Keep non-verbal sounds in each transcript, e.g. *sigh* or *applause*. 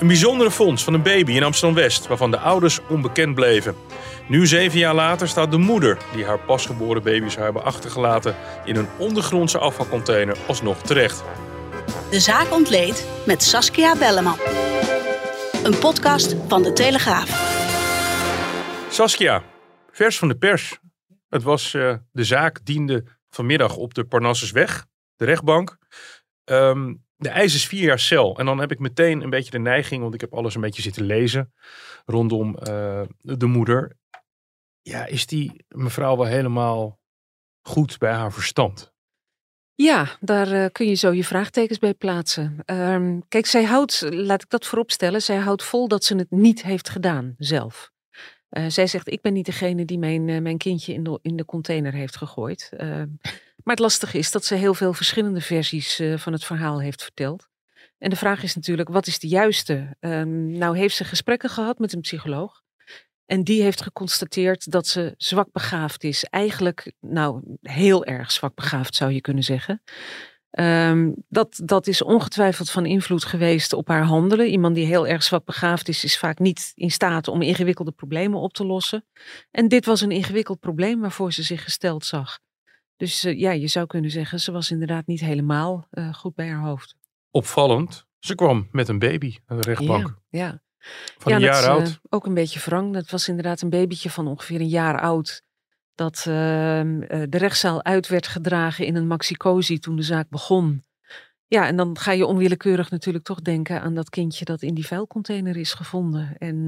Een bijzondere fonds van een baby in Amsterdam-West, waarvan de ouders onbekend bleven. Nu, zeven jaar later, staat de moeder die haar pasgeboren baby zou hebben achtergelaten in een ondergrondse afvalcontainer alsnog terecht. De zaak ontleed met Saskia Belleman. Een podcast van De Telegraaf. Saskia, vers van de pers. Het was eh, de zaak diende vanmiddag op de Parnassusweg, de rechtbank. Ehm, de eis is vier jaar cel. En dan heb ik meteen een beetje de neiging, want ik heb alles een beetje zitten lezen rondom eh, de moeder. Ja, is die mevrouw wel helemaal goed bij haar verstand? Ja, daar eh, kun je zo je vraagtekens bij plaatsen. Ehm, kijk, zij houdt, laat ik dat vooropstellen, zij houdt vol dat ze het niet heeft gedaan zelf. Eh, zij zegt, ik ben niet degene die mijn, mijn kindje in de, in de container heeft gegooid. Ehm, maar het lastige is dat ze heel veel verschillende versies van het verhaal heeft verteld. En de vraag is natuurlijk, wat is de juiste? Ehm, nou heeft ze gesprekken gehad met een psycholoog. En die heeft geconstateerd dat ze zwak begaafd is. Eigenlijk, nou, heel erg zwak begaafd zou je kunnen zeggen. Um, dat, dat is ongetwijfeld van invloed geweest op haar handelen. Iemand die heel erg zwak begaafd is, is vaak niet in staat om ingewikkelde problemen op te lossen. En dit was een ingewikkeld probleem waarvoor ze zich gesteld zag. Dus uh, ja, je zou kunnen zeggen, ze was inderdaad niet helemaal uh, goed bij haar hoofd. Opvallend, ze kwam met een baby aan de rechtbank. Ja, ja. Van een jaar oud. Uh, ook een beetje wrang. Dat was inderdaad een babytje van ongeveer een jaar oud. Dat uh, de rechtszaal uit werd gedragen in een maxicosi toen de zaak begon. Ja, en dan ga je onwillekeurig natuurlijk toch denken aan dat kindje dat in die vuilcontainer is gevonden. En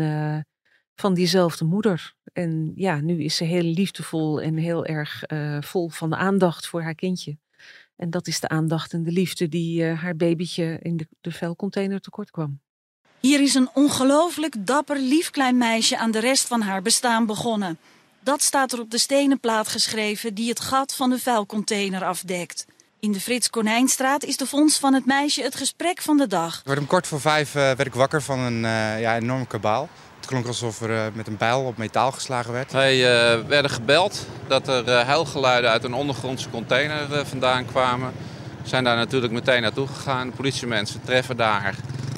van diezelfde moeder. En ja, nu is ze heel liefdevol en heel erg vol van aandacht voor haar kindje. En dat is de aandacht en de liefde die haar babytje in de, de vuilcontainer tekort kwam. Hier is een ongelooflijk dapper, lief klein meisje aan de rest van haar bestaan begonnen. Dat staat er op de stenen plaat geschreven die het gat van de vuilcontainer afdekt. In de Frits Konijnstraat is de fonds van het meisje het gesprek van de dag. Ik werd om kort voor vijf uh, werd ik wakker van een uh, ja, enorme kabaal. Het klonk alsof er uh, met een bijl op metaal geslagen werd. Wij werden gebeld dat er huilgeluiden uit een ondergrondse container vandaan kwamen. We zijn daar natuurlijk meteen naartoe gegaan. De politiemensen treffen daar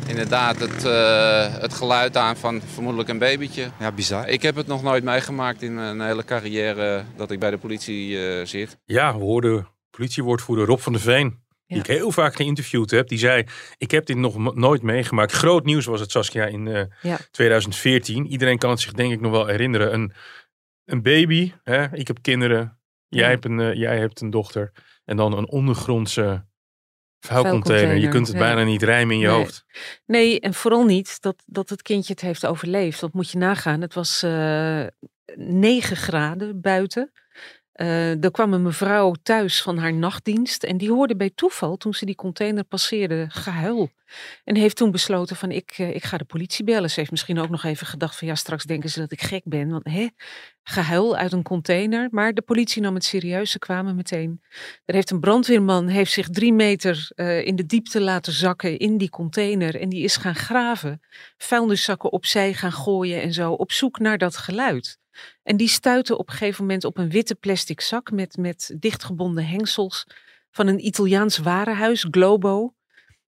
inderdaad het, uh, het geluid aan van vermoedelijk een babytje. Ja, bizar. Ik heb het nog nooit meegemaakt in mijn hele carrière dat ik bij de politie uh, zit. Ja, we hoorden politiewoordvoerder Rob van der Veen. Die ik heel vaak geïnterviewd heb. Die zei, ik heb dit nog nooit meegemaakt. Groot nieuws was het Saskia in uh, ja. 2014. Iedereen kan het zich denk ik nog wel herinneren. Een, een baby, hè? ik heb kinderen. Jij, hebt een, jij hebt een dochter. En dan een ondergrondse vuilcontainer. Je kunt het bijna niet rijmen in je nee. hoofd. Nee, en vooral niet dat, dat het kindje het heeft overleefd. Dat moet je nagaan. Het was uh, 9 graden buiten. Uh, er kwam een mevrouw thuis van haar nachtdienst en die hoorde bij toeval toen ze die container passeerde gehuil. En heeft toen besloten van ik, uh, ik ga de politie bellen. Ze heeft misschien ook nog even gedacht van ja straks denken ze dat ik gek ben. Want hè, gehuil uit een container. Maar de politie nam het serieus, ze kwamen meteen. Er heeft een brandweerman heeft zich drie meter uh, in de diepte laten zakken in die container. En die is gaan graven, vuilniszakken opzij gaan gooien en zo op zoek naar dat geluid. En die stuitte op een gegeven moment op een witte plastic zak met, met dichtgebonden hengsels van een Italiaans warenhuis, Globo.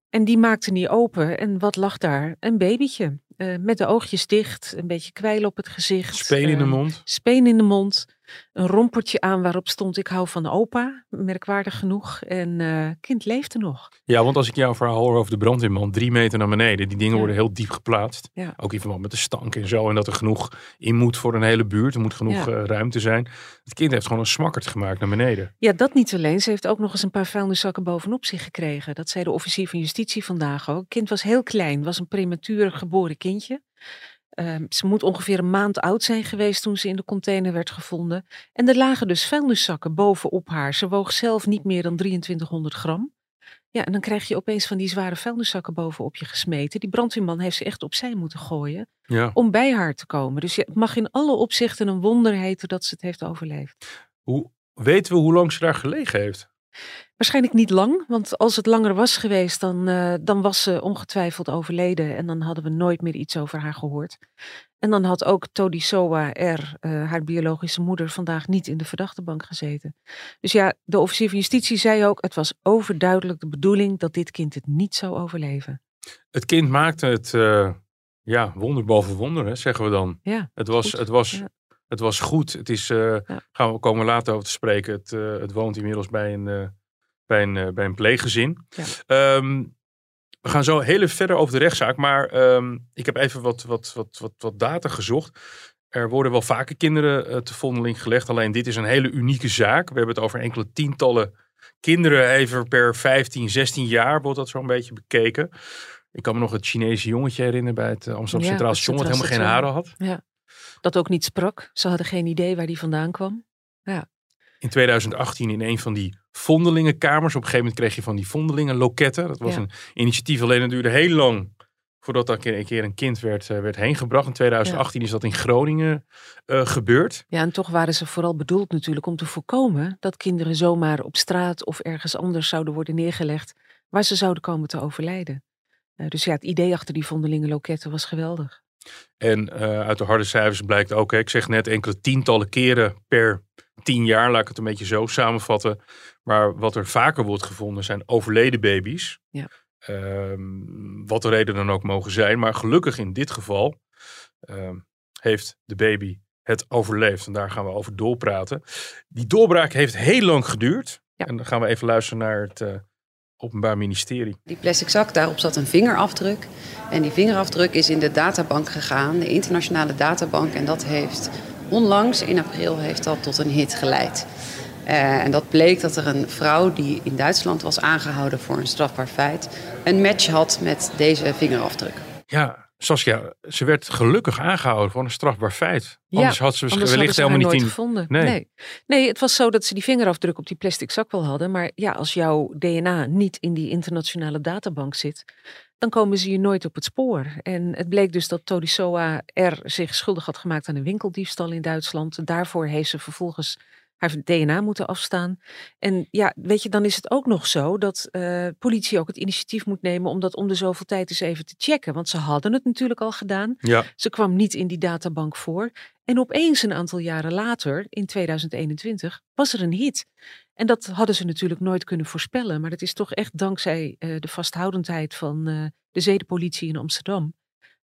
En die maakte niet open. En wat lag daar? Een babytje. Uh, met de oogjes dicht, een beetje kwijl op het gezicht. Speen in de mond. Uh, speen in de mond. Een rompertje aan waarop stond ik hou van opa. Merkwaardig genoeg. En uh, kind leefde nog. Ja, want als ik jouw verhaal hoor over de brandweerman, drie meter naar beneden. Die dingen ja. worden heel diep geplaatst. Ja. Ook in verband met de stank en zo. En dat er genoeg in moet voor een hele buurt. Er moet genoeg ja. ruimte zijn. Het kind heeft gewoon een smakkerd gemaakt naar beneden. Ja, dat niet alleen. Ze heeft ook nog eens een paar vuilniszakken bovenop zich gekregen. Dat zei de officier van justitie vandaag ook. Het kind was heel klein. Was een prematuur geboren kindje. Um, ze moet ongeveer een maand oud zijn geweest toen ze in de container werd gevonden. En er lagen dus vuilniszakken bovenop haar. Ze woog zelf niet meer dan 2300 gram. Ja, en dan krijg je opeens van die zware vuilniszakken bovenop je gesmeten. Die brandweerman heeft ze echt opzij moeten gooien Ja. om bij haar te komen. Dus het mag in alle opzichten een wonder heten dat ze het heeft overleefd. Hoe, weten we hoe lang ze daar gelegen heeft? Waarschijnlijk niet lang, want als het langer was geweest, dan, eh, dan was ze ongetwijfeld overleden. En dan hadden we nooit meer iets over haar gehoord. En dan had ook Todisoa R., eh, haar biologische moeder, vandaag niet in de verdachtebank gezeten. Dus ja, de officier van justitie zei ook, het was overduidelijk de bedoeling dat dit kind het niet zou overleven. Het kind maakte het eh, ja, wonder boven wonder, hè, zeggen we dan. Ja, Het was, goed. het was, Ja. Het was goed. Het is, eh, gaan we komen later over te spreken. Het, eh, het woont inmiddels bij een, eh, bij een, bij een pleeggezin. Ja. Ehm, we gaan zo heel even verder over de rechtszaak. Maar ehm, ik heb even wat, wat, wat, wat, wat data gezocht. Er worden wel vaker kinderen te vondeling gelegd. Alleen dit is een hele unieke zaak. We hebben het over enkele tientallen kinderen. Even per 15, 16 jaar wordt dat zo'n beetje bekeken. Ik kan me nog het Chinese jongetje herinneren bij het Amsterdam Ja, Centraal Station. Wat helemaal geen haren had. Ja. Dat ook niet sprak. Ze hadden geen idee waar die vandaan kwam. Ja. in 2018 in een van die vondelingenkamers. Op een gegeven moment kreeg je van die vondelingenloketten. Dat was Ja. een initiatief, alleen het duurde heel lang voordat daar een keer een kind werd, eh, werd heen gebracht. In 2018 is dat in Groningen eh, gebeurd. Ja, en toch waren ze vooral bedoeld natuurlijk om te voorkomen dat kinderen zomaar op straat of ergens anders zouden worden neergelegd waar ze zouden komen te overlijden. Eh, dus ja, het idee achter die vondelingenloketten was geweldig. En eh, uit de harde cijfers blijkt ook, hè, ik zeg net enkele tientallen keren per tien jaar, laat ik het een beetje zo samenvatten. Maar wat er vaker wordt gevonden zijn overleden baby's. Ja. Ehm, wat de reden dan ook mogen zijn. Maar gelukkig in dit geval ehm, heeft de baby het overleefd. En daar gaan we over doorpraten. Die doorbraak heeft heel lang geduurd. En dan gaan we even luisteren naar het eh, Openbaar Ministerie. Die plastic zak, daarop zat een vingerafdruk. En die vingerafdruk is in de databank gegaan, de internationale databank. En dat heeft onlangs, in april, heeft dat tot een hit geleid. Eh, en dat bleek dat er een vrouw die in Duitsland was aangehouden voor een strafbaar feit... een match had met deze vingerafdruk. Ja, Saskia, ze werd gelukkig aangehouden voor een strafbaar feit. Ja, Anders had ze anders wellicht ze helemaal niet nooit in. gevonden. Nee. Nee. nee, het was zo dat ze die vingerafdruk op die plastic zak wel hadden. Maar ja, als jouw DNA niet in die internationale databank zit, dan komen ze je nooit op het spoor. En het bleek dus dat Todisoa R. zich schuldig had gemaakt aan een winkeldiefstal in Duitsland. Daarvoor heeft ze vervolgens haar DNA moeten afstaan. En ja, weet je, dan is het ook nog zo dat eh, politie ook het initiatief moet nemen om dat om de zoveel tijd eens even te checken. Want ze hadden het natuurlijk al gedaan. Ja. Ze kwam niet in die databank voor. En opeens een aantal jaren later, in 2021, was er een hit. En dat hadden ze natuurlijk nooit kunnen voorspellen. Maar het is toch echt dankzij eh, de vasthoudendheid van eh, de zedenpolitie in Amsterdam.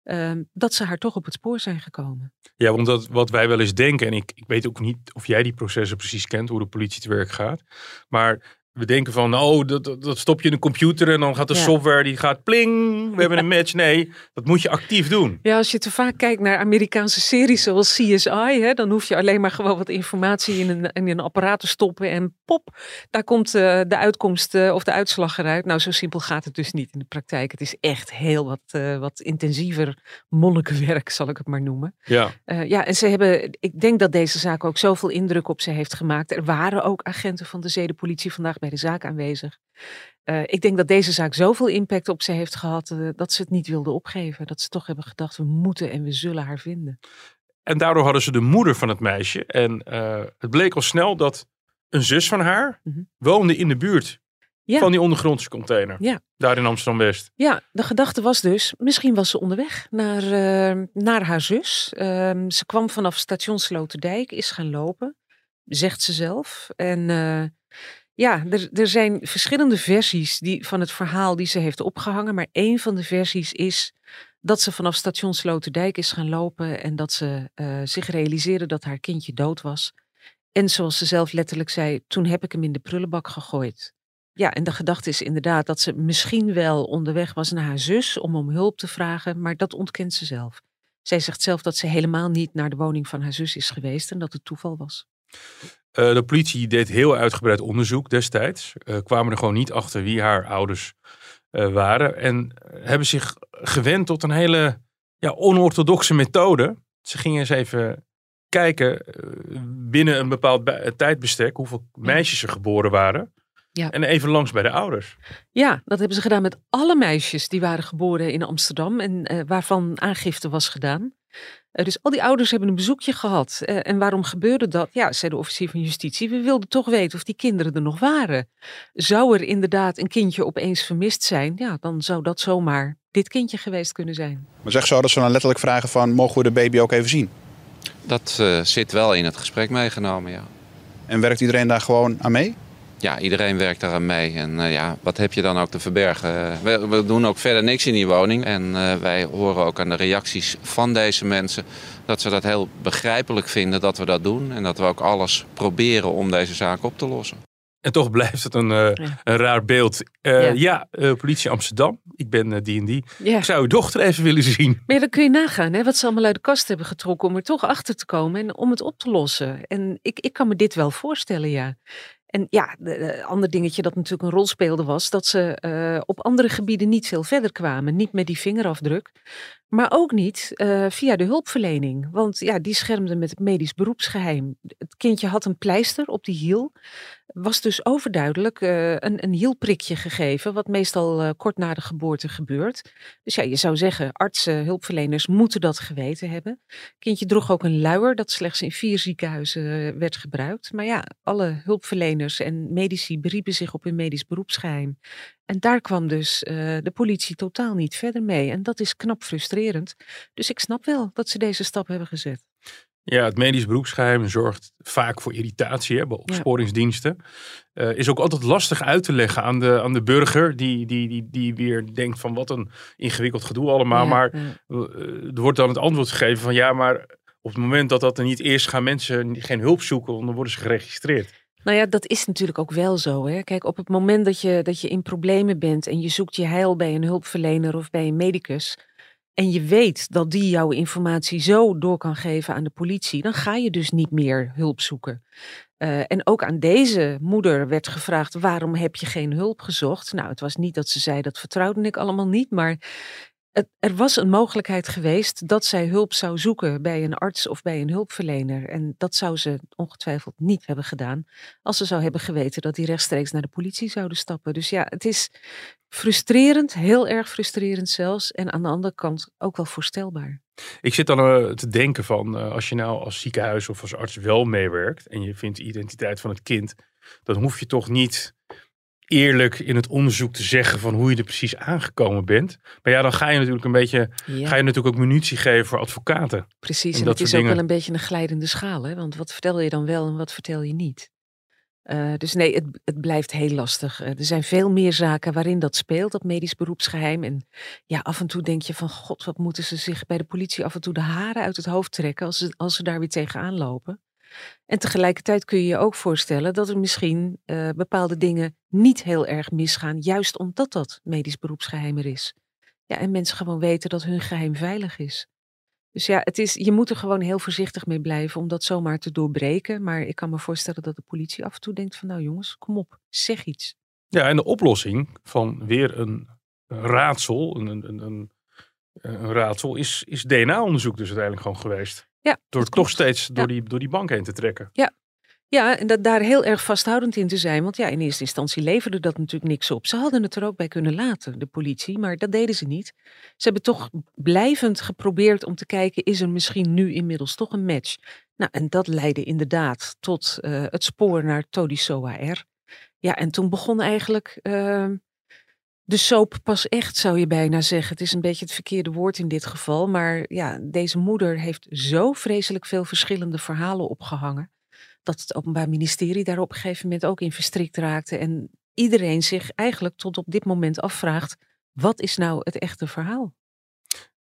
Ehm, dat ze haar toch op het spoor zijn gekomen. Ja, want dat, wat wij wel eens denken, en ik, ik weet ook niet of jij die processen precies kent, hoe de politie te werk gaat. Maar we denken van, oh, dat, dat, stop je in een computer en dan gaat de Ja. software, die gaat pling, we hebben een match. Nee, dat moet je actief doen. Ja, als je te vaak kijkt naar Amerikaanse series zoals CSI, hè, dan hoef je alleen maar gewoon wat informatie in een, in een apparaat te stoppen en pop, daar komt eh, de uitkomst eh, of de uitslag eruit. Nou, zo simpel gaat het dus niet in de praktijk. Het is echt heel wat, eh, wat intensiever monnikenwerk, zal ik het maar noemen. Ja. Ja, en ze hebben, ik denk dat deze zaak ook zoveel indruk op ze heeft gemaakt. Er waren ook agenten van de zedenpolitie vandaag bij de zaak aanwezig. Eh, ik denk dat deze zaak zoveel impact op ze heeft gehad eh, dat ze het niet wilden opgeven. Dat ze toch hebben gedacht, we moeten en we zullen haar vinden. En daardoor hadden ze de moeder van het meisje. En eh, het bleek al snel dat een zus van haar woonde in de buurt Ja. van die ondergrondse container. Ja. Daar in Amsterdam-West. Ja, de gedachte was dus, misschien was ze onderweg naar, naar haar zus. Ehm, ze kwam vanaf station Sloterdijk, is gaan lopen, zegt ze zelf. En ja, er, er zijn verschillende versies die, van het verhaal die ze heeft opgehangen. Maar één van de versies is dat ze vanaf station Sloterdijk is gaan lopen en dat ze eh, zich realiseerde dat haar kindje dood was. En zoals ze zelf letterlijk zei, toen heb ik hem in de prullenbak gegooid. Ja, en de gedachte is inderdaad dat ze misschien wel onderweg was naar haar zus om om hulp te vragen, maar dat ontkent ze zelf. Zij zegt zelf dat ze helemaal niet naar de woning van haar zus is geweest en dat het toeval was. Eh, de politie deed heel uitgebreid onderzoek destijds. Eh, kwamen er gewoon niet achter wie haar ouders eh, waren. En hebben zich gewend tot een hele ja, onorthodoxe methode. Ze gingen eens even kijken binnen een bepaald tijdbestek hoeveel meisjes er geboren waren. Ja. En even langs bij de ouders. Ja, dat hebben ze gedaan met alle meisjes die waren geboren in Amsterdam en uh, waarvan aangifte was gedaan. Uh, dus al die ouders hebben een bezoekje gehad. Uh, en waarom gebeurde dat? Ja, zei de officier van justitie. We wilden toch weten of die kinderen er nog waren. Zou er inderdaad een kindje opeens vermist zijn? Ja, dan zou dat zomaar dit kindje geweest kunnen zijn. Maar zeg zo dat ze dan letterlijk vragen van... mogen we de baby ook even zien? Dat uh, zit wel in het gesprek meegenomen, ja. En werkt iedereen daar gewoon aan mee? Ja, iedereen werkt daar aan mee. En uh, ja, wat heb je dan ook te verbergen? We, we doen ook verder niks in die woning. En uh, wij horen ook aan de reacties van deze mensen... dat ze dat heel begrijpelijk vinden dat we dat doen. En dat we ook alles proberen om deze zaak op te lossen. En toch blijft het een, uh, ja. een raar beeld. Uh, ja, ja uh, politie Amsterdam. Ik ben die en die. Ja. Ik zou uw dochter even willen zien. Maar ja, dan kun je nagaan hè, wat ze allemaal uit de kast hebben getrokken om er toch achter te komen en om het op te lossen. En ik, ik kan me dit wel voorstellen, ja. En ja, een ander dingetje dat natuurlijk een rol speelde was dat ze uh, op andere gebieden niet veel verder kwamen. Niet met die vingerafdruk, maar ook niet uh, via de hulpverlening. Want ja, die schermde met het medisch beroepsgeheim. Het kindje had een pleister op die hiel. Was dus overduidelijk uh, een, een hielprikje gegeven, wat meestal kort na de geboorte gebeurt. Dus ja, je zou zeggen, artsen, hulpverleners moeten dat geweten hebben. Kindje droeg ook een luier dat slechts in vier ziekenhuizen werd gebruikt. Maar ja, alle hulpverleners en medici beriepen zich op hun medisch beroepsgeheim. En daar kwam dus de politie totaal niet verder mee. En dat is knap frustrerend. Dus ik snap wel dat ze deze stap hebben gezet. Ja, het medisch beroepsgeheim zorgt vaak voor irritatie hè, bij opsporingsdiensten. Ja. Uh, is ook altijd lastig uit te leggen aan de, aan de burger, die, die, die, die weer denkt van wat een ingewikkeld gedoe allemaal. Ja, maar ja. Uh, er wordt dan het antwoord gegeven van ja, maar op het moment dat dat er niet is, gaan mensen geen hulp zoeken, want dan worden ze geregistreerd. Nou ja, dat is natuurlijk ook wel zo. Hè? Kijk, op het moment dat je, dat je in problemen bent en je zoekt je heil bij een hulpverlener of bij een medicus. En je weet dat die jouw informatie zo door kan geven aan de politie, dan ga je dus niet meer hulp zoeken. Uh, en ook aan deze moeder werd gevraagd: waarom heb je geen hulp gezocht? Nou, het was niet dat ze zei dat vertrouwde ik allemaal niet, maar het, er was een mogelijkheid geweest dat zij hulp zou zoeken bij een arts of bij een hulpverlener. En dat zou ze ongetwijfeld niet hebben gedaan als ze zou hebben geweten dat die rechtstreeks naar de politie zouden stappen. Dus ja, het is frustrerend, heel erg frustrerend zelfs. En aan de andere kant ook wel voorstelbaar. Ik zit dan uh, te denken van, uh, als je nou als ziekenhuis of als arts wel meewerkt en je vindt de identiteit van het kind, dan hoef je toch niet eerlijk in het onderzoek te zeggen van hoe je er precies aangekomen bent. Maar ja, dan ga je natuurlijk een beetje, ja. ga je natuurlijk ook munitie geven voor advocaten. Precies, en, en dat is ook wel een beetje een glijdende schaal. Hè? Want wat vertel je dan wel en wat vertel je niet? Uh, dus nee, het, het, blijft heel lastig. Uh, er zijn veel meer zaken waarin dat speelt, dat medisch beroepsgeheim. En ja, af en toe denk je van, god, wat moeten ze zich bij de politie af en toe de haren uit het hoofd trekken als ze, als ze daar weer tegenaan lopen. En tegelijkertijd kun je je ook voorstellen dat er misschien uh, bepaalde dingen niet heel erg misgaan, juist omdat dat medisch beroepsgeheim er is. Ja, en mensen gewoon weten dat hun geheim veilig is. Dus ja, het is, je moet er gewoon heel voorzichtig mee blijven om dat zomaar te doorbreken. Maar ik kan me voorstellen dat de politie af en toe denkt van nou jongens, kom op, zeg iets. Ja, en de oplossing van weer een raadsel, een, een, een, een raadsel, is, is DNA-onderzoek dus uiteindelijk gewoon geweest. Ja, door toch steeds door, ja. die, door die bank heen te trekken. Ja, ja, en dat daar heel erg vasthoudend in te zijn. Want ja, in eerste instantie leverde dat natuurlijk niks op. Ze hadden het er ook bij kunnen laten, de politie, maar dat deden ze niet. Ze hebben toch blijvend geprobeerd om te kijken, is er misschien nu inmiddels toch een match? Nou, en dat leidde inderdaad tot uh, het spoor naar Todisoa R. Ja, en toen begon eigenlijk uh, de soap pas echt, zou je bijna zeggen. Het is een beetje het verkeerde woord in dit geval. Maar ja, deze moeder heeft zo vreselijk veel verschillende verhalen opgehangen dat het Openbaar Ministerie daar op een gegeven moment ook in verstrikt raakte. En iedereen zich eigenlijk tot op dit moment afvraagt: wat is nou het echte verhaal?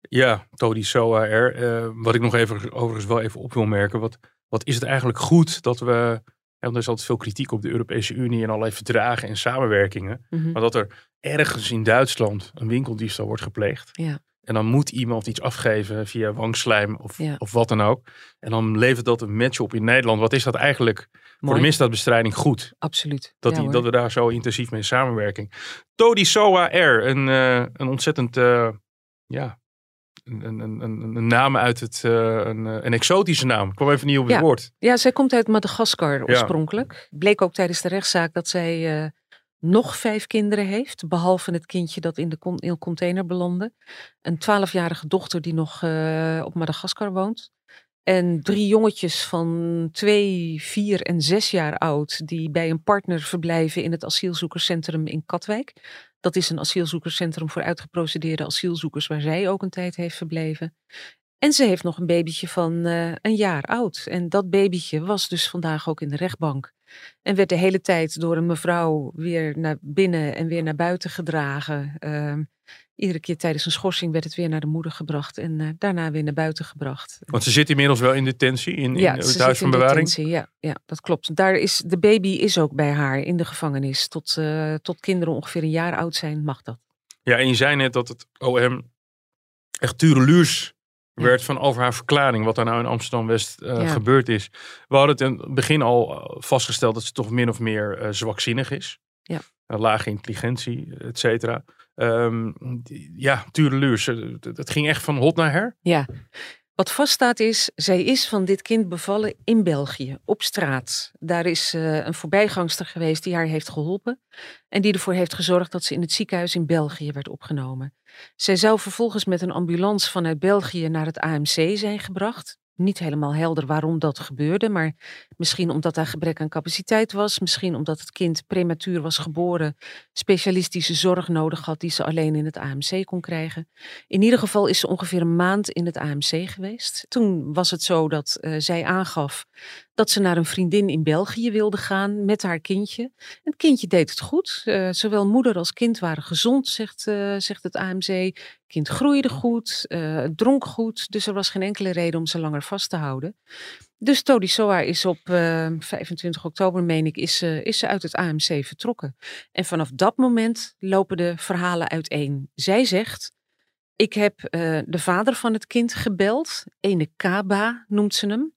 Ja, Todi er. Uh, wat ik nog even overigens wel even op wil merken. Wat, wat is het eigenlijk goed dat we. Ja, er is altijd veel kritiek op de Europese Unie en allerlei verdragen en samenwerkingen. Mm -hmm. Maar dat er ergens in Duitsland een winkeldiefstal wordt gepleegd. Ja. En dan moet iemand iets afgeven via wangslijm of, ja. of wat dan ook. En dan levert dat een match op in Nederland. Wat is dat eigenlijk Mooi. voor de misdaadbestrijding goed? Absoluut. Dat, ja, die, dat we daar zo intensief mee samenwerking. Todi Soa R, een, uh, een ontzettend, uh, ja, een, een, een, een, naam uit het, uh, een, een exotische naam. Ik kwam even niet op het ja. woord. Ja, zij komt uit Madagaskar oorspronkelijk. Bleek ook tijdens de rechtszaak dat zij nog vijf kinderen heeft, behalve het kindje dat in de in container belandde. Een twaalfjarige dochter die nog uh, op Madagaskar woont. En drie jongetjes van twee, vier en zes jaar oud, die bij een partner verblijven in het asielzoekerscentrum in Katwijk. Dat is een asielzoekerscentrum voor uitgeprocedeerde asielzoekers, waar zij ook een tijd heeft verbleven. En ze heeft nog een babytje van uh, een jaar oud. En dat babytje was dus vandaag ook in de rechtbank. En werd de hele tijd door een mevrouw weer naar binnen en weer naar buiten gedragen. Uh, iedere keer tijdens een schorsing werd het weer naar de moeder gebracht en uh, daarna weer naar buiten gebracht. Want ze zit inmiddels wel in detentie, in, in het huis van bewaring? Detentie, ja, ja, dat klopt. Daar is, de baby is ook bij haar in de gevangenis. Tot, uh, tot kinderen ongeveer een jaar oud zijn mag dat. Ja, en je zei net dat het OM echt tureluurs werd van over haar verklaring, wat er nou in Amsterdam-West uh, gebeurd is. We hadden het in het begin al vastgesteld dat ze toch min of meer uh, zwakzinnig is. Ja. Uh, lage intelligentie, et cetera. Um, ja, tureluurs. Het ging echt van hot naar her. Ja. Wat vaststaat is, zij is van dit kind bevallen in België, op straat. Daar is uh, een voorbijgangster geweest die haar heeft geholpen en die ervoor heeft gezorgd dat ze in het ziekenhuis in België werd opgenomen. Zij zou vervolgens met een ambulance vanuit België naar het AMC zijn gebracht. Niet helemaal helder waarom dat gebeurde, maar misschien omdat daar gebrek aan capaciteit was, misschien omdat het kind prematuur was geboren, specialistische zorg nodig had die ze alleen in het AMC kon krijgen. In ieder geval is ze ongeveer een maand in het AMC geweest. Toen was het zo dat uh, zij aangaf dat ze naar een vriendin in België wilde gaan met haar kindje. Het kindje deed het goed. Uh, zowel moeder als kind waren gezond, zegt, uh, zegt het AMC. Kind groeide goed, uh, dronk goed, dus er was geen enkele reden om ze langer vast te houden. Dus Todi Soa is op 25 oktober, meen ik, is, is ze uit het AMC vertrokken. En vanaf dat moment lopen de verhalen uiteen. Zij zegt, ik heb de vader van het kind gebeld, ene Kaba noemt ze hem.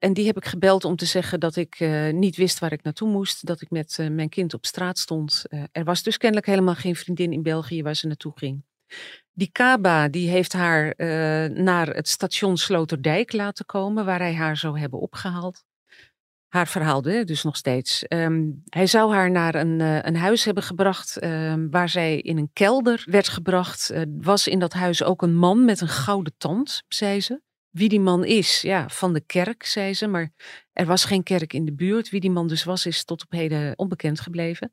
En die heb ik gebeld om te zeggen dat ik uh, niet wist waar ik naartoe moest. Dat ik met uh, mijn kind op straat stond. Uh, er was dus kennelijk helemaal geen vriendin in België waar ze naartoe ging. Die Kaba die heeft haar naar het station Sloterdijk laten komen, waar hij haar zou hebben opgehaald. Haar verhaal dus nog steeds. Um, hij zou haar naar een, een huis hebben gebracht um, waar zij in een kelder werd gebracht. was in dat huis ook een man met een gouden tand, zei ze. Wie die man is, ja, van de kerk, zei ze, maar er was geen kerk in de buurt. Wie die man dus was, is tot op heden onbekend gebleven.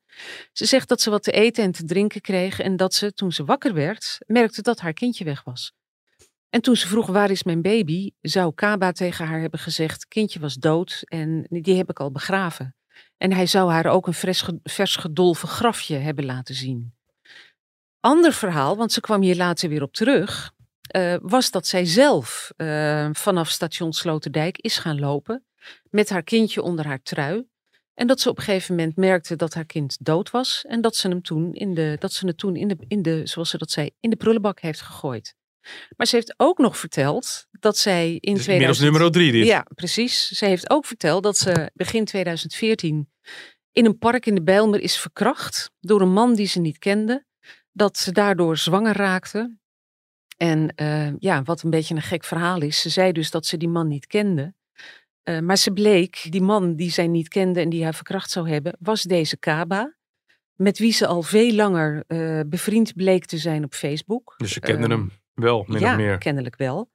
Ze zegt dat ze wat te eten en te drinken kreeg en dat ze, toen ze wakker werd, merkte dat haar kindje weg was. En toen ze vroeg waar is mijn baby, zou Kaba tegen haar hebben gezegd, kindje was dood en die heb ik al begraven. En hij zou haar ook een vers, gedolven grafje hebben laten zien. Ander verhaal, want ze kwam hier later weer op terug uh, was dat zij zelf uh, vanaf station Sloterdijk is gaan lopen met haar kindje onder haar trui. En dat ze op een gegeven moment merkte dat haar kind dood was. En dat ze hem toen in de, dat ze het toen in de, in de, zoals ze dat zei, in de prullenbak heeft gegooid. Maar ze heeft ook nog verteld dat zij in dus 2000... nummer drie dit. Ja, precies. Ze heeft ook verteld dat ze begin 2014 in een park in de Bijlmer is verkracht door een man die ze niet kende. Dat ze daardoor zwanger raakte. En uh, ja, wat een beetje een gek verhaal is. Ze zei dus dat ze die man niet kende. Uh, maar ze bleek, die man die zij niet kende en die haar verkracht zou hebben, was deze Kaba. Met wie ze al veel langer uh, bevriend bleek te zijn op Facebook. Dus ze kenden hem wel, min ja, of meer. kennelijk wel.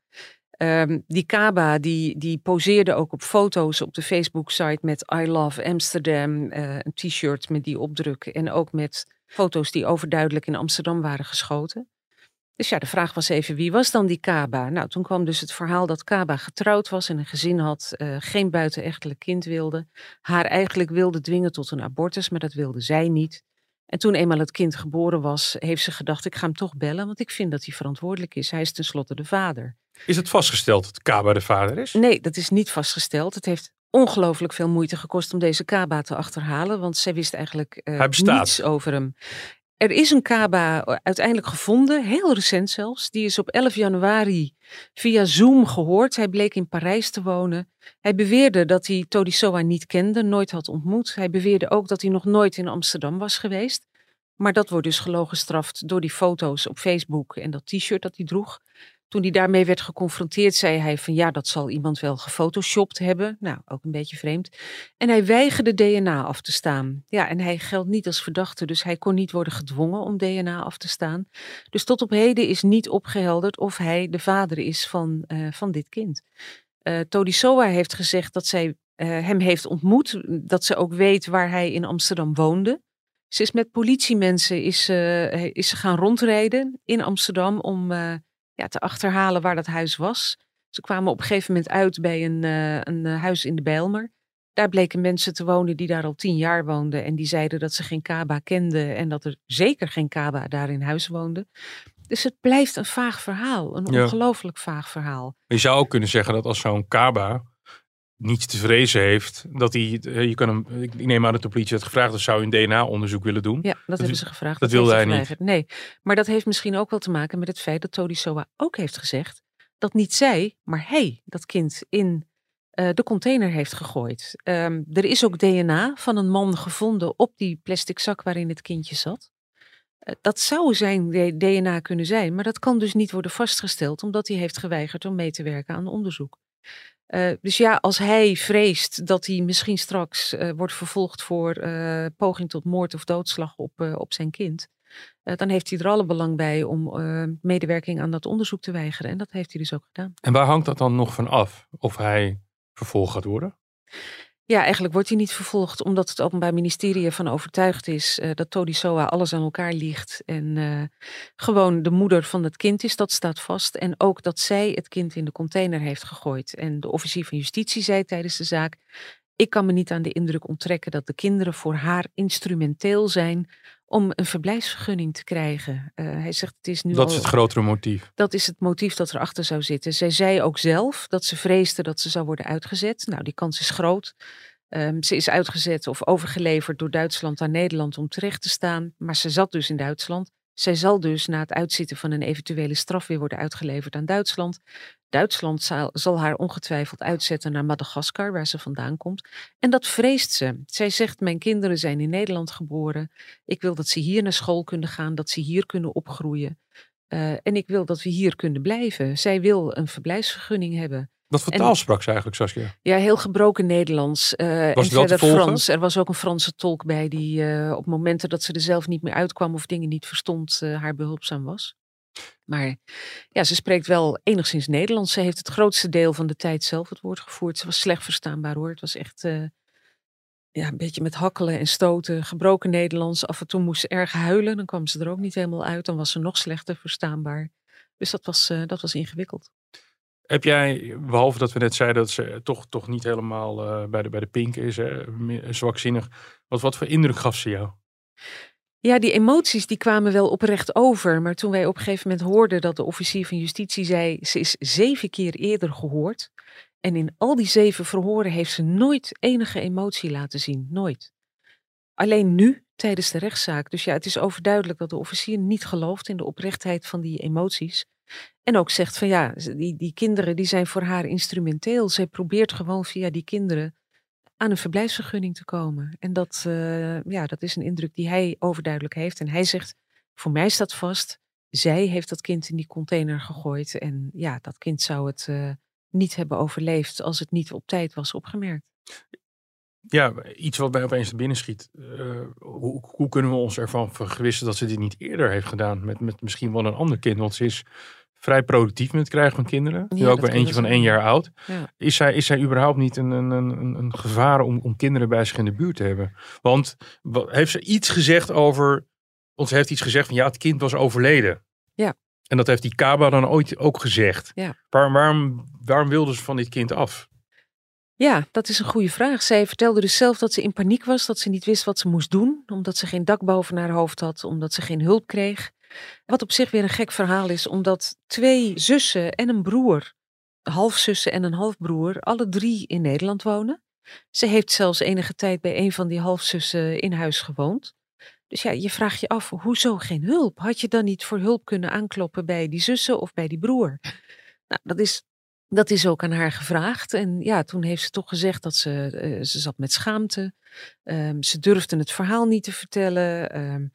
Um, die Kaba die, die poseerde ook op foto's op de Facebook-site met I Love Amsterdam. een t-shirt met die opdruk. En ook met foto's die overduidelijk in Amsterdam waren geschoten. Dus ja, de vraag was even, wie was dan die Kaba? Nou, toen kwam dus het verhaal dat Kaba getrouwd was en een gezin had, uh, geen buitenechtelijk kind wilde. Haar eigenlijk wilde dwingen tot een abortus, maar dat wilde zij niet. En toen eenmaal het kind geboren was, heeft ze gedacht, ik ga hem toch bellen, want ik vind dat hij verantwoordelijk is. Hij is tenslotte de vader. Is het vastgesteld dat Kaba de vader is? Nee, dat is niet vastgesteld. Het heeft ongelooflijk veel moeite gekost om deze Kaba te achterhalen, want zij wist eigenlijk uh, niets over hem. Er is een Kaba uiteindelijk gevonden, heel recent zelfs. Die is op 11 januari via Zoom gehoord. Hij bleek in Parijs te wonen. Hij beweerde dat hij Todisoa niet kende, nooit had ontmoet. Hij beweerde ook dat hij nog nooit in Amsterdam was geweest. Maar dat wordt dus gelogen gestraft door die foto's op Facebook en dat t-shirt dat hij droeg. Toen hij daarmee werd geconfronteerd, zei hij van ja, dat zal iemand wel gefotoshopt hebben. Nou, ook een beetje vreemd. En hij weigerde DNA af te staan. Ja, en hij geldt niet als verdachte, dus hij kon niet worden gedwongen om DNA af te staan. Dus tot op heden is niet opgehelderd of hij de vader is van, uh, van dit kind. Uh, Todisoa heeft gezegd dat zij uh, hem heeft ontmoet, dat ze ook weet waar hij in Amsterdam woonde. Ze is met politiemensen is, is ze gaan rondrijden in Amsterdam om ja, te achterhalen waar dat huis was. Ze kwamen op een gegeven moment uit bij een, uh, een eh, huis in de Bijlmer. Daar bleken mensen te wonen die daar al tien jaar woonden. En die zeiden dat ze geen Kaba kenden. En dat er zeker geen Kaba daar in huis woonde. Dus het blijft een vaag verhaal. Een ongelooflijk vaag verhaal. Je zou ook kunnen zeggen dat als zo'n Kaba niets te vrezen heeft, dat hij, eh, je kan hem, ik neem aan dat de politie het gevraagd, dus zou je een DNA-onderzoek willen doen. Ja, dat, hebben ze gevraagd. Dat, wilde hij niet. Nee, maar dat heeft misschien ook wel te maken met het feit dat Todi Soa ook heeft gezegd dat niet zij, maar hij dat kind in uh, de container heeft gegooid. Um, er is ook DNA van een man gevonden op die plastic zak waarin het kindje zat. Uh, dat zou zijn DNA kunnen zijn, maar dat kan dus niet worden vastgesteld omdat hij heeft geweigerd om mee te werken aan onderzoek. Uh, dus ja, als hij vreest dat hij misschien straks uh, wordt vervolgd voor uh, poging tot moord of doodslag op, op zijn kind, dan heeft hij er alle belang bij om medewerking aan dat onderzoek te weigeren. En dat heeft hij dus ook gedaan. En waar hangt dat dan nog van af? Of hij vervolgd gaat worden? Ja, eigenlijk wordt hij niet vervolgd omdat het Openbaar Ministerie ervan overtuigd is uh, dat Todi Soa alles aan elkaar ligt en uh, gewoon de moeder van het kind is, dat staat vast. En ook dat zij het kind in de container heeft gegooid. En de officier van justitie zei tijdens de zaak, ik kan me niet aan de indruk onttrekken dat de kinderen voor haar instrumenteel zijn om een verblijfsvergunning te krijgen. Uh, hij zegt het is nu. Dat is het grotere motief. Dat is het motief dat erachter zou zitten. Zij zei ook zelf dat ze vreesde dat ze zou worden uitgezet. Nou, die kans is groot. Um, ze is uitgezet of overgeleverd door Duitsland aan Nederland om terecht te staan. Maar ze zat dus in Duitsland. Zij zal dus na het uitzitten van een eventuele straf weer worden uitgeleverd aan Duitsland. Duitsland zal, zal, haar ongetwijfeld uitzetten naar Madagaskar, waar ze vandaan komt. En dat vreest ze. Zij zegt: Mijn kinderen zijn in Nederland geboren. Ik wil dat ze hier naar school kunnen gaan, dat ze hier kunnen opgroeien. Uh, en ik wil dat we hier kunnen blijven. Zij wil een verblijfsvergunning hebben. Wat voor taal sprak ze eigenlijk, Saskia? Ja, heel gebroken Nederlands. Uh, was en verder Frans. Er was ook een Franse tolk bij die uh, op momenten dat ze er zelf niet meer uitkwam of dingen niet verstond, haar behulpzaam was. Maar ja, ze spreekt wel enigszins Nederlands. Ze heeft het grootste deel van de tijd zelf het woord gevoerd. Ze was slecht verstaanbaar hoor. Het was echt ja, een beetje met hakkelen en stoten, gebroken Nederlands. Af en toe moest ze erg huilen, dan kwam ze er ook niet helemaal uit. Dan was ze nog slechter verstaanbaar. Dus dat was, dat was ingewikkeld. Heb jij, behalve dat we net zeiden dat ze toch, toch niet helemaal uh, bij, de, bij de pink is, hè, zwakzinnig, wat, wat voor indruk gaf ze jou? Ja, die emoties die kwamen wel oprecht over. Maar toen wij op een gegeven moment hoorden dat de officier van justitie zei, ze is zeven keer eerder gehoord. En in al die zeven verhoren heeft ze nooit enige emotie laten zien. Nooit. Alleen nu, tijdens de rechtszaak. Dus ja, het is overduidelijk dat de officier niet gelooft in de oprechtheid van die emoties. En ook zegt van ja, die, die kinderen die zijn voor haar instrumenteel. Zij probeert gewoon via die kinderen aan een verblijfsvergunning te komen. En dat, uh, ja, dat is een indruk die hij overduidelijk heeft. En hij zegt, voor mij staat vast, zij heeft dat kind in die container gegooid. En ja, dat kind zou het uh, niet hebben overleefd als het niet op tijd was opgemerkt. Ja, iets wat mij opeens te binnen schiet. Uh, hoe, hoe, kunnen we ons ervan vergewissen dat ze dit niet eerder heeft gedaan? Met, met misschien wel een ander kind. Want ze is vrij productief met het krijgen van kinderen. Nu ook weer eentje van één jaar oud. Ja. Is, zij, is zij überhaupt niet een, een, een, een gevaar om, om kinderen bij zich in de buurt te hebben? Want heeft ze iets gezegd over. Ons heeft iets gezegd van ja, het kind was overleden. Ja. En dat heeft die Kaba dan ooit ook gezegd. Ja. Waar, waarom, waarom wilde ze van dit kind af? Ja, dat is een goede vraag. Zij vertelde dus zelf dat ze in paniek was, dat ze niet wist wat ze moest doen, omdat ze geen dak boven haar hoofd had, omdat ze geen hulp kreeg. Wat op zich weer een gek verhaal is, omdat twee zussen en een broer, halfzussen en een halfbroer, alle drie in Nederland wonen. Ze heeft zelfs enige tijd bij een van die halfzussen in huis gewoond. Dus ja, je vraagt je af, hoezo geen hulp? Had je dan niet voor hulp kunnen aankloppen bij die zussen of bij die broer? Nou, dat is, dat is ook aan haar gevraagd. En ja, toen heeft ze toch gezegd dat ze, uh, ze zat met schaamte. Um, ze durfde het verhaal niet te vertellen. Um,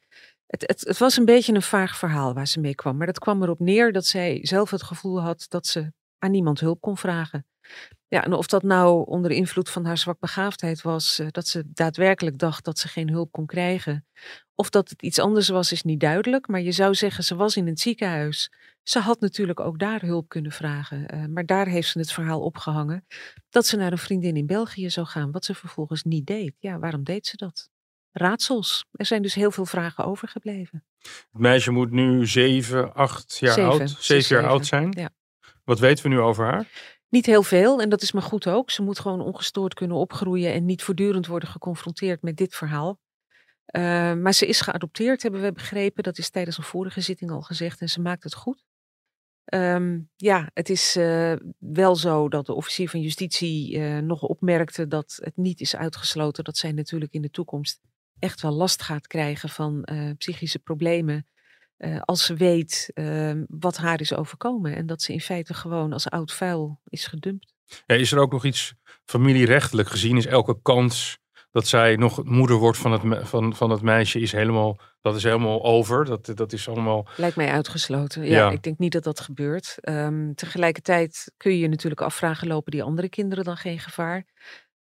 Het, het, was een beetje een vaag verhaal waar ze mee kwam. Maar dat kwam erop neer dat zij zelf het gevoel had dat ze aan niemand hulp kon vragen. Ja, en of dat nou onder invloed van haar zwakbegaafdheid was, eh, dat ze daadwerkelijk dacht dat ze geen hulp kon krijgen. Of dat het iets anders was, is niet duidelijk. Maar je zou zeggen, ze was in het ziekenhuis. Ze had natuurlijk ook daar hulp kunnen vragen. Uh, maar daar heeft ze het verhaal opgehangen dat ze naar een vriendin in België zou gaan, wat ze vervolgens niet deed. Ja, waarom deed ze dat? Raadsels. Er zijn dus heel veel vragen overgebleven. Het meisje moet nu zeven, acht jaar Zeven. oud, zeven jaar oud zijn. Ja. Wat weten we nu over haar? Niet heel veel en dat is maar goed ook. Ze moet gewoon ongestoord kunnen opgroeien en niet voortdurend worden geconfronteerd met dit verhaal. Uh, maar ze is geadopteerd, hebben we begrepen. Dat is tijdens een vorige zitting al gezegd en ze maakt het goed. Um, ja, het is uh, wel zo dat de officier van justitie uh, nog opmerkte dat het niet is uitgesloten dat zij natuurlijk in de toekomst echt wel last gaat krijgen van psychische problemen. als ze weet ehm, wat haar is overkomen en dat ze in feite gewoon als oud vuil is gedumpt. Ja, is er ook nog iets familierechtelijk gezien? Is elke kans dat zij nog moeder wordt van het, van, van het meisje is helemaal, dat is helemaal over. Dat, dat is allemaal... Lijkt mij uitgesloten. Ja, ja. ik denk niet dat dat gebeurt. Um, tegelijkertijd kun je je natuurlijk afvragen, lopen die andere kinderen dan geen gevaar?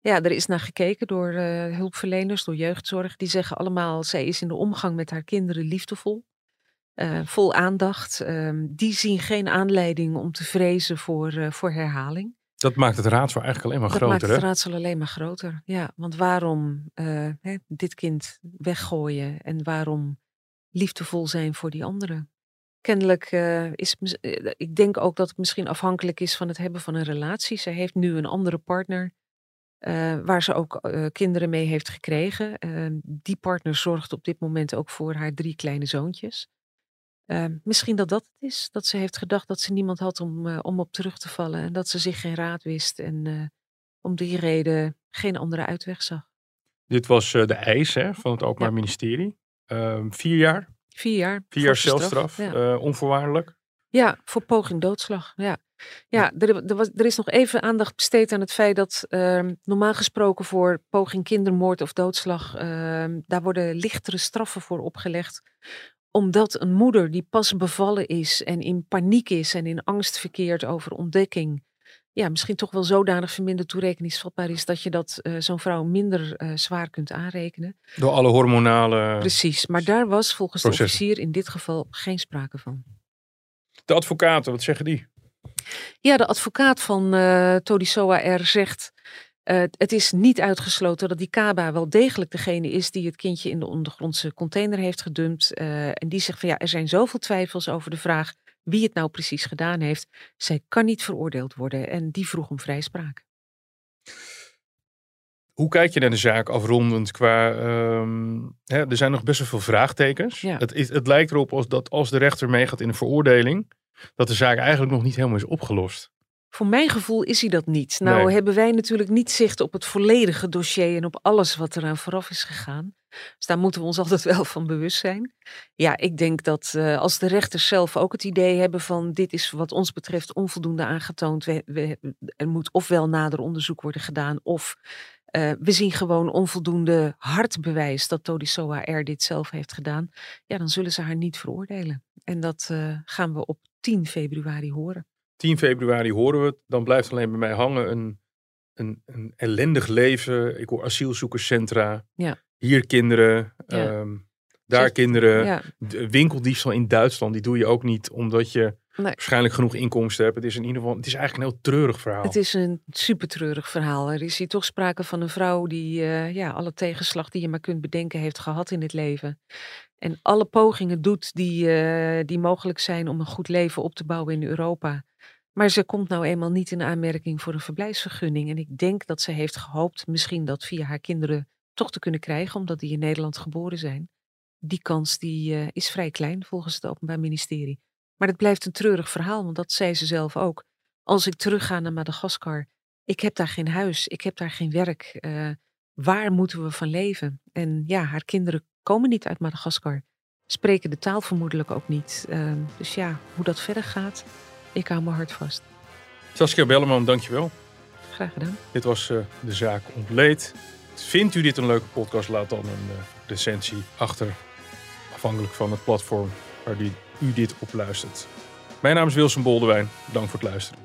Ja, er is naar gekeken door uh, hulpverleners, door jeugdzorg. Die zeggen allemaal, zij is in de omgang met haar kinderen liefdevol. Uh, vol aandacht. Um, die zien geen aanleiding om te vrezen voor, uh, voor herhaling. Dat maakt het raadsel eigenlijk alleen maar dat groter. Dat maakt het raadsel alleen maar groter. Ja, want waarom hè, dit kind weggooien en waarom liefdevol zijn voor die anderen? Kennelijk is, ik denk ook dat het misschien afhankelijk is van het hebben van een relatie. Zij heeft nu een andere partner uh, waar ze ook kinderen mee heeft gekregen. die partner zorgt op dit moment ook voor haar drie kleine zoontjes. Uh, misschien dat dat het is. Dat ze heeft gedacht dat ze niemand had om, uh, om op terug te vallen. En dat ze zich geen raad wist. En om die reden geen andere uitweg zag. Dit was de eis hè, van het Openbaar ja. Ministerie. Ehm, vier jaar? Vier jaar. Vier jaar celstraf. Ja. onvoorwaardelijk. Ja, voor poging doodslag. Ja, ja er, er, was, er is nog even aandacht besteed aan het feit dat ehm, normaal gesproken voor poging kindermoord of doodslag. ehm, daar worden lichtere straffen voor opgelegd omdat een moeder die pas bevallen is en in paniek is en in angst verkeert over ontdekking, ja, misschien toch wel zodanig verminderd toerekeningsvatbaar is dat je dat uh, zo'n vrouw minder uh, zwaar kunt aanrekenen. Door alle hormonale. Precies, maar daar was volgens processen. de officier in dit geval geen sprake van. De advocaten, wat zeggen die? Ja, de advocaat van uh, Todisoa R zegt. Uh, het is niet uitgesloten dat die Kaba wel degelijk degene is die het kindje in de ondergrondse container heeft gedumpt. Uh, en die zegt van ja, er zijn zoveel twijfels over de vraag wie het nou precies gedaan heeft. Zij kan niet veroordeeld worden en die vroeg om vrijspraak. Hoe kijk je naar de zaak afrondend qua. Um, hè, er zijn nog best wel veel vraagtekens. Ja. Het, is, het lijkt erop als dat als de rechter meegaat in een veroordeling, dat de zaak eigenlijk nog niet helemaal is opgelost. Voor mijn gevoel is hij dat niet. Nou Nee. hebben wij natuurlijk niet zicht op het volledige dossier en op alles wat eraan vooraf is gegaan. Dus daar moeten we ons *laughs* altijd wel van bewust zijn. Ja, ik denk dat eh, als de rechters zelf ook het idee hebben van dit is wat ons betreft onvoldoende aangetoond. We, we, er moet ofwel nader onderzoek worden gedaan of eh, we zien gewoon onvoldoende hard bewijs dat Todisoa R dit zelf heeft gedaan. Ja, dan zullen ze haar niet veroordelen. En dat eh, gaan we op 10 februari horen. 10 februari horen we het. Dan blijft alleen bij mij hangen een, een, een ellendig leven. Ik hoor asielzoekerscentra. Ja. Hier kinderen. Ja. ehm, daar Zegt- kinderen. Ja, winkeldiefstal in Duitsland. Die doe je ook niet omdat je Nee. waarschijnlijk genoeg inkomsten hebt. Het is in ieder geval. Het is eigenlijk een heel treurig verhaal. Het is een super treurig verhaal. Er is hier toch sprake van een vrouw die eh, ja, alle tegenslag die je maar kunt bedenken heeft gehad in het leven. En alle pogingen doet die, eh, die mogelijk zijn om een goed leven op te bouwen in Europa. Maar ze komt nou eenmaal niet in aanmerking voor een verblijfsvergunning. En ik denk dat ze heeft gehoopt misschien dat via haar kinderen toch te kunnen krijgen, omdat die in Nederland geboren zijn. Die kans die, eh, is vrij klein volgens het Openbaar Ministerie. Maar het blijft een treurig verhaal, want dat zei ze zelf ook. Als ik terugga naar Madagaskar, ik heb daar geen huis, ik heb daar geen werk. eh, waar moeten we van leven? En ja, haar kinderen komen niet uit Madagaskar, spreken de taal vermoedelijk ook niet. Eh, dus ja, hoe dat verder gaat, ik hou mijn hart vast. Saskia Belleman, dankjewel. Graag gedaan. Dit was eh, de zaak ontleed. Vindt u dit een leuke podcast? Laat dan een eh, recensie achter. Afhankelijk van het platform waar u dit op luistert. Mijn naam is Wilson Boldewijn. Dank voor het luisteren.